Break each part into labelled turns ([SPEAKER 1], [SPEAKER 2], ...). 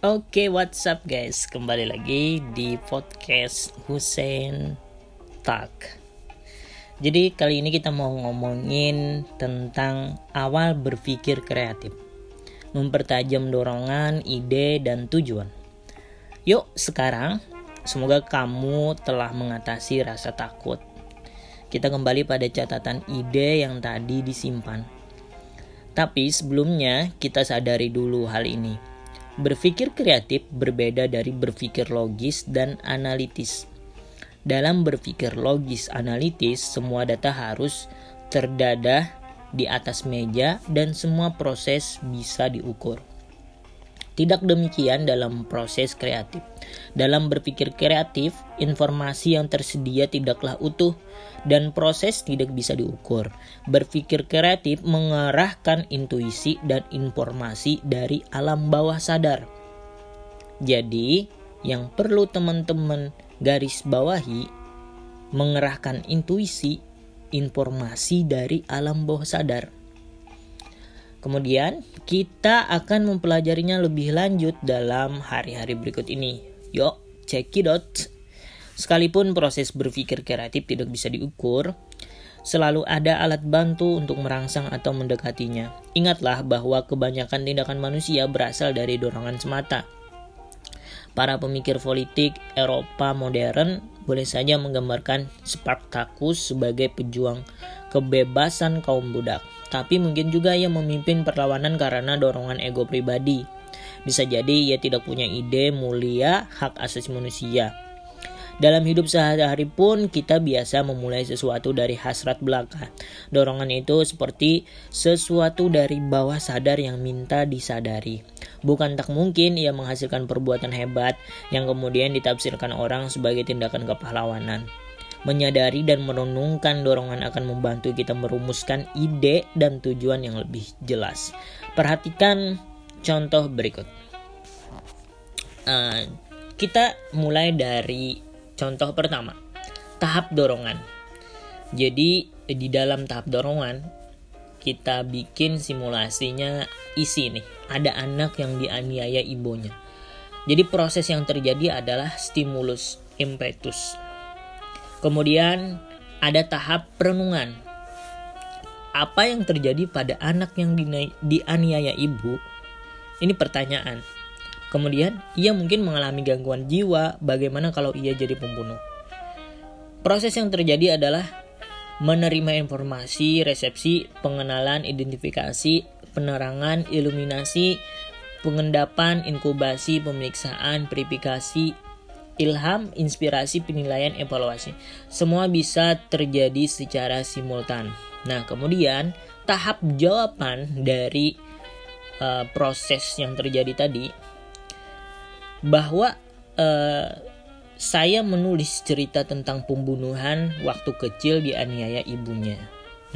[SPEAKER 1] Oke, okay, what's up guys? Kembali lagi di podcast Hussein Talk. Jadi kali ini kita mau ngomongin tentang awal berpikir kreatif. Mempertajam dorongan, ide, dan tujuan. Yuk, sekarang semoga kamu telah mengatasi rasa takut. Kita kembali pada catatan ide yang tadi disimpan. Tapi sebelumnya kita sadari dulu hal ini Berpikir kreatif berbeda dari berpikir logis dan analitis. Dalam berpikir logis analitis, semua data harus terdadah di atas meja dan semua proses bisa diukur. Tidak demikian dalam proses kreatif. Dalam berpikir kreatif, informasi yang tersedia tidaklah utuh dan proses tidak bisa diukur. Berpikir kreatif mengerahkan intuisi dan informasi dari alam bawah sadar. Jadi, yang perlu teman-teman garis bawahi mengerahkan intuisi informasi dari alam bawah sadar. Kemudian, kita akan mempelajarinya lebih lanjut dalam hari-hari berikut ini. Yuk, out. Sekalipun proses berpikir kreatif tidak bisa diukur, selalu ada alat bantu untuk merangsang atau mendekatinya. Ingatlah bahwa kebanyakan tindakan manusia berasal dari dorongan semata. Para pemikir politik Eropa modern boleh saja menggambarkan Spartacus sebagai pejuang kebebasan kaum budak, tapi mungkin juga ia memimpin perlawanan karena dorongan ego pribadi. Bisa jadi ia tidak punya ide mulia hak asasi manusia dalam hidup sehari-hari pun kita biasa memulai sesuatu dari hasrat belaka. Dorongan itu seperti sesuatu dari bawah sadar yang minta disadari. Bukan tak mungkin ia menghasilkan perbuatan hebat yang kemudian ditafsirkan orang sebagai tindakan kepahlawanan. Menyadari dan merenungkan dorongan akan membantu kita merumuskan ide dan tujuan yang lebih jelas. Perhatikan contoh berikut. Uh, kita mulai dari Contoh pertama, tahap dorongan. Jadi di dalam tahap dorongan kita bikin simulasinya isi nih. Ada anak yang dianiaya ibunya. Jadi proses yang terjadi adalah stimulus impetus. Kemudian ada tahap perenungan. Apa yang terjadi pada anak yang dianiaya ibu? Ini pertanyaan. Kemudian, ia mungkin mengalami gangguan jiwa. Bagaimana kalau ia jadi pembunuh? Proses yang terjadi adalah menerima informasi, resepsi, pengenalan, identifikasi, penerangan, iluminasi, pengendapan, inkubasi, pemeriksaan, verifikasi, ilham, inspirasi, penilaian, evaluasi. Semua bisa terjadi secara simultan. Nah, kemudian tahap jawaban dari uh, proses yang terjadi tadi bahwa uh, saya menulis cerita tentang pembunuhan waktu kecil di aniaya ibunya.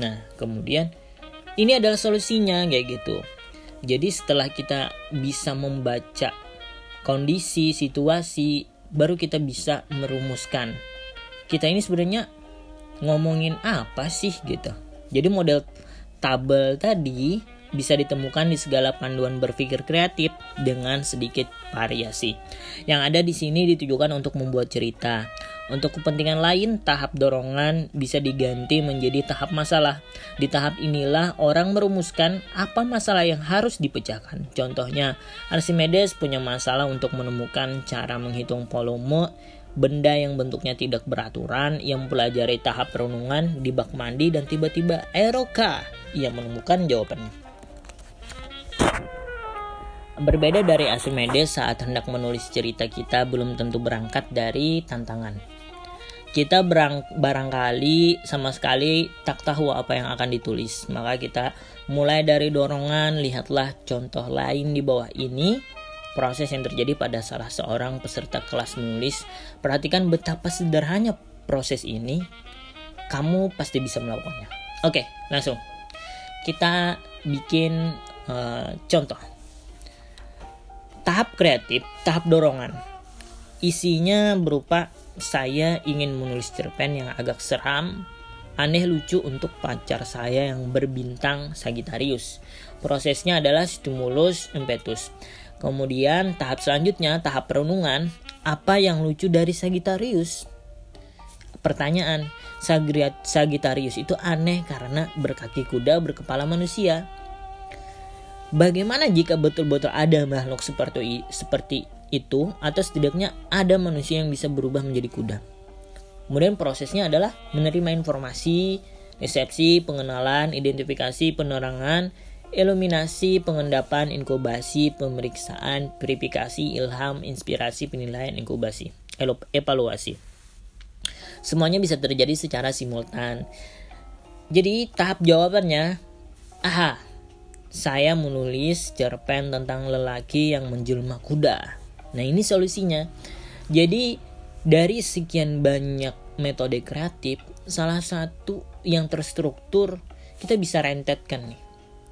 [SPEAKER 1] Nah, kemudian ini adalah solusinya kayak gitu. Jadi setelah kita bisa membaca kondisi, situasi, baru kita bisa merumuskan. Kita ini sebenarnya ngomongin apa sih gitu. Jadi model tabel tadi bisa ditemukan di segala panduan berpikir kreatif dengan sedikit variasi. Yang ada di sini ditujukan untuk membuat cerita. Untuk kepentingan lain, tahap dorongan bisa diganti menjadi tahap masalah. Di tahap inilah orang merumuskan apa masalah yang harus dipecahkan. Contohnya, Archimedes punya masalah untuk menemukan cara menghitung volume benda yang bentuknya tidak beraturan yang mempelajari tahap renungan di bak mandi dan tiba-tiba Eroka ia menemukan jawabannya. Berbeda dari Archimedes saat hendak menulis cerita kita belum tentu berangkat dari tantangan. Kita berang, barangkali sama sekali tak tahu apa yang akan ditulis. Maka kita mulai dari dorongan, lihatlah contoh lain di bawah ini. Proses yang terjadi pada salah seorang peserta kelas menulis. Perhatikan betapa sederhananya proses ini. Kamu pasti bisa melakukannya. Oke, langsung. Kita bikin uh, contoh tahap kreatif, tahap dorongan. Isinya berupa saya ingin menulis cerpen yang agak seram, aneh lucu untuk pacar saya yang berbintang Sagittarius. Prosesnya adalah stimulus impetus. Kemudian tahap selanjutnya, tahap perenungan, apa yang lucu dari Sagittarius? Pertanyaan, Sagittarius itu aneh karena berkaki kuda berkepala manusia. Bagaimana jika betul-betul ada makhluk seperti seperti itu atau setidaknya ada manusia yang bisa berubah menjadi kuda? Kemudian prosesnya adalah menerima informasi, resepsi, pengenalan, identifikasi, penerangan, iluminasi, pengendapan, inkubasi, pemeriksaan, verifikasi, ilham, inspirasi, penilaian, inkubasi, evaluasi. Semuanya bisa terjadi secara simultan. Jadi tahap jawabannya, aha, saya menulis cerpen tentang lelaki yang menjelma kuda. Nah ini solusinya. Jadi dari sekian banyak metode kreatif, salah satu yang terstruktur kita bisa rentetkan nih.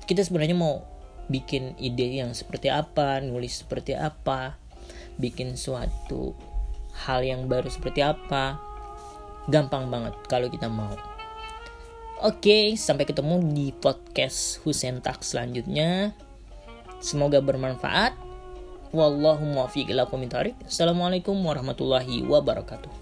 [SPEAKER 1] Kita sebenarnya mau bikin ide yang seperti apa, nulis seperti apa, bikin suatu hal yang baru seperti apa, gampang banget kalau kita mau. Oke, sampai ketemu di podcast Husen Tak selanjutnya. Semoga bermanfaat. Wallahu muwaffiq ila Assalamualaikum warahmatullahi wabarakatuh.